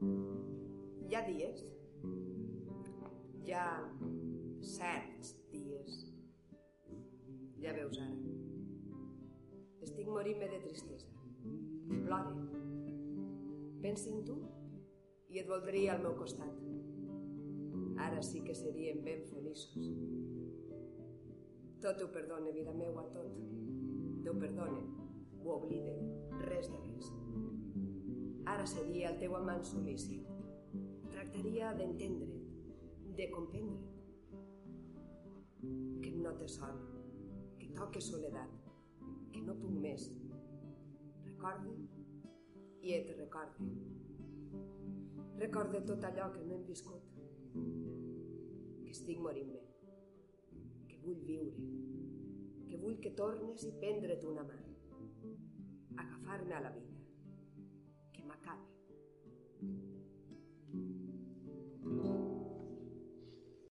ha dies, hi ha certs dies, ja veus ara, estic morint-me de tristesa, plore, pensa en tu i et voldria al meu costat. Ara sí que seríem ben feliços. Tot ho perdone, vida meua, tot. Déu perdone, ho oblide. Ara seria el teu amant solícit. Tractaria d'entendre't, de comprendre't. Que no te sol, que toque soledat, que no puc més. Recorde i et recorde. Recorde tot allò que no hem viscut. Que estic morint-me. Que vull viure. Que vull que tornes i prendre't una mà. Agafar-me a la vida. Que m'acabi.